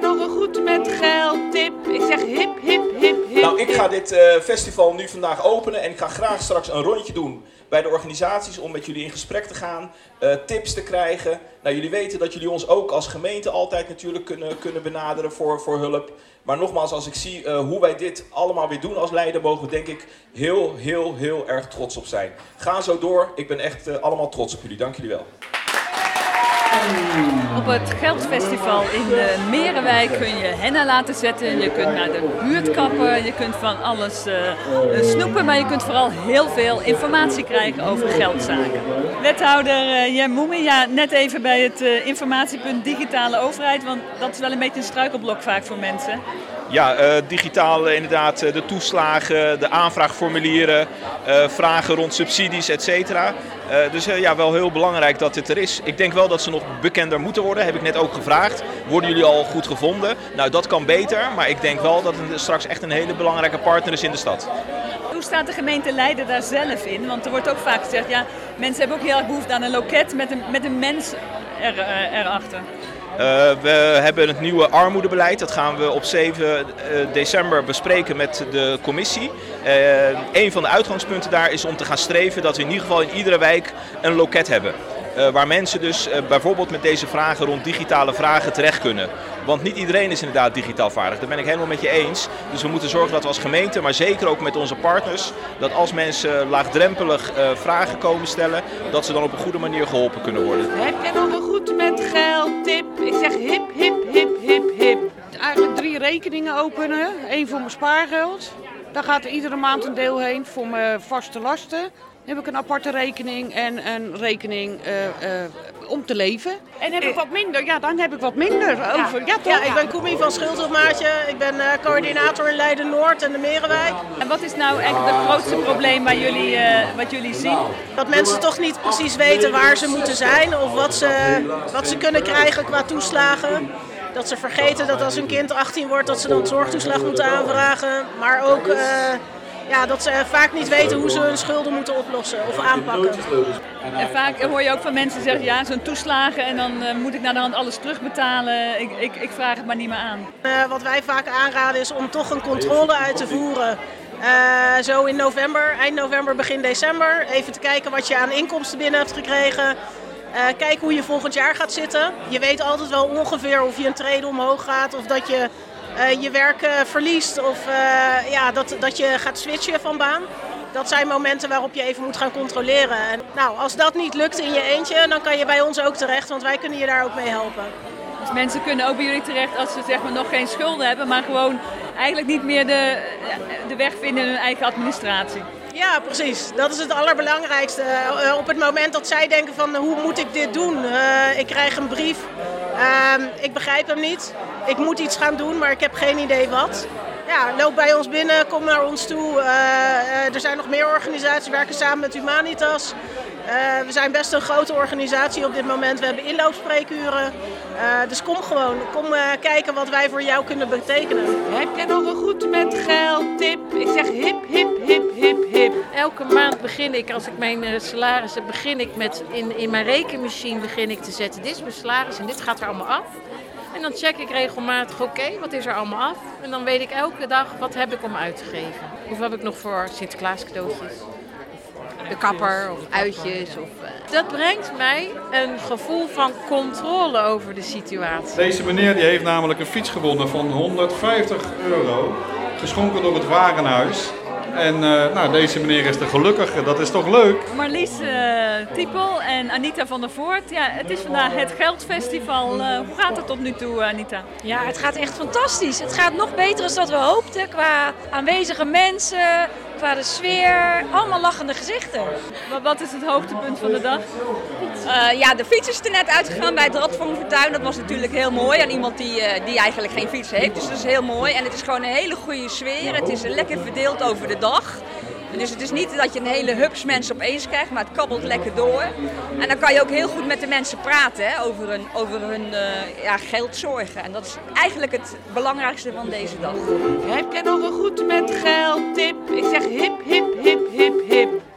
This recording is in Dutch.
jij nog een goed met geld tip? Ik zeg hip, hip, hip, hip. Nou, ik ga dit eh, festival nu vandaag openen en ik ga graag straks een rondje doen bij de organisaties om met jullie in gesprek te gaan, eh, tips te krijgen. Nou, jullie weten dat jullie ons ook als gemeente altijd natuurlijk kunnen, kunnen benaderen voor, voor hulp. Maar nogmaals, als ik zie eh, hoe wij dit allemaal weer doen als leider, mogen we denk ik heel, heel, heel erg trots op zijn. Ga zo door. Ik ben echt allemaal trots op jullie. Dank jullie wel. Het Geldfestival in de Merenwijk kun je henna laten zetten. Je kunt naar de buurt kappen. Je kunt van alles uh, snoepen. Maar je kunt vooral heel veel informatie krijgen over geldzaken. Wethouder uh, Jem Moemen, ja, net even bij het informatiepunt digitale overheid. Want dat is wel een beetje een struikelblok vaak voor mensen. Ja, uh, digitaal inderdaad de toeslagen, de aanvraagformulieren, vragen rond subsidies, et cetera. Dus ja, wel heel belangrijk dat dit er is. Ik denk wel dat ze nog bekender moeten worden, heb ik net ook gevraagd. Worden jullie al goed gevonden? Nou, dat kan beter, maar ik denk wel dat het straks echt een hele belangrijke partner is in de stad. Hoe staat de gemeente Leiden daar zelf in? Want er wordt ook vaak gezegd, ja, mensen hebben ook heel erg behoefte aan een loket met een, met een mens er, erachter. Uh, we hebben het nieuwe armoedebeleid. Dat gaan we op 7 december bespreken met de commissie. Uh, een van de uitgangspunten daar is om te gaan streven dat we in ieder geval in iedere wijk een loket hebben. Uh, waar mensen dus bijvoorbeeld met deze vragen rond digitale vragen terecht kunnen. Want niet iedereen is inderdaad digitaal vaardig. Daar ben ik helemaal met je eens. Dus we moeten zorgen dat we als gemeente, maar zeker ook met onze partners, dat als mensen laagdrempelig vragen komen stellen, dat ze dan op een goede manier geholpen kunnen worden. Heb jij nog een goed met geld tip? Ik zeg hip, hip, hip, hip, hip. Eigenlijk drie rekeningen openen. Eén voor mijn spaargeld. Daar gaat er iedere maand een deel heen voor mijn vaste lasten. Dan heb ik een aparte rekening en een rekening uh, uh, om te leven. En heb ik wat minder? Ja, dan heb ik wat minder over. Ja, ja, ja ik ben Koemie van Schildhofmaatje. Ik ben uh, coördinator in Leiden-Noord en de Merenwijk. En wat is nou echt het grootste probleem waar jullie, wat jullie zien? Dat mensen toch niet precies weten waar ze moeten zijn of wat ze, wat ze kunnen krijgen qua toeslagen. Dat ze vergeten dat als hun kind 18 wordt, dat ze dan zorgtoeslag moeten aanvragen. Maar ook ja, dat ze vaak niet weten hoe ze hun schulden moeten oplossen of aanpakken. En vaak hoor je ook van mensen zeggen, ja, zo'n toeslagen en dan uh, moet ik naar de hand alles terugbetalen. Ik, ik, ik vraag het maar niet meer aan. Uh, wat wij vaak aanraden is om toch een controle uit te voeren. Uh, zo in november, eind november, begin december. Even te kijken wat je aan inkomsten binnen hebt gekregen. kijken hoe je volgend jaar gaat zitten. Je weet altijd wel ongeveer of je een trede omhoog gaat of dat je uh, je werk uh, verliest of uh, ja, dat, dat je gaat switchen van baan. Dat zijn momenten waarop je even moet gaan controleren. En, nou, als dat niet lukt in je eentje, dan kan je bij ons ook terecht, want wij kunnen je daar ook mee helpen. Dus mensen kunnen ook bij jullie terecht als ze zeg maar, nog geen schulden hebben, maar gewoon eigenlijk niet meer de, de weg vinden in hun eigen administratie. Ja, precies. Dat is het allerbelangrijkste. op het moment dat zij denken van hoe moet ik dit doen? ik krijg een brief, uh, ik begrijp hem niet ik moet iets gaan doen, maar ik heb geen idee wat. Ja, loop bij ons binnen, kom naar ons toe. Uh, uh, er zijn nog meer organisaties, werken samen met Humanitas. Uh, we zijn best een grote organisatie op dit moment. We hebben inloopspreekuren. dus kom gewoon, kom kijken wat wij voor jou kunnen betekenen. Heb jij nog een goed met geld tip? Ik zeg hip, hip, hip, hip, hip. Elke maand begin ik, als ik mijn salaris heb, begin ik met in, in mijn rekenmachine begin ik te zetten. Dit is mijn salaris en dit gaat er allemaal af. En dan check ik regelmatig, oké, wat is er allemaal af? En dan weet ik elke dag, wat heb ik om uit te geven? Hoeveel heb ik nog voor Sinterklaas cadeautjes? de kapper of uitjes. Of, uh... Dat brengt mij een gevoel van controle over de situatie. Deze meneer die heeft namelijk een fiets gewonnen van 150 euro. Geschonken door het Warenhuis. En uh, nou, deze meneer is de gelukkige, dat is toch leuk? Marlies uh, Tiepel en Anita van der Voort. Ja, het is vandaag het Geldfestival. Uh, hoe gaat het tot nu toe, Anita? Ja, het gaat echt fantastisch. Het gaat nog beter dan we hoopten qua aanwezige mensen, qua de sfeer. Allemaal lachende gezichten. Maar wat is het hoogtepunt van de dag? Uh, ja, de fiets is er net uitgegaan bij het Rad van Fortuin. Dat was natuurlijk heel mooi aan iemand die, uh, die eigenlijk geen fiets heeft. Dus dat is heel mooi. En het is gewoon een hele goede sfeer. Het is lekker verdeeld over de dag. Dus het is niet dat je een hele hups mensen opeens krijgt, maar het kabbelt lekker door. En dan kan je ook heel goed met de mensen praten hè, over hun, over hun uh, ja, geldzorgen. En dat is eigenlijk het belangrijkste van deze dag. Heb jij nog een goed met geld tip? Ik zeg hip, hip, hip, hip, hip.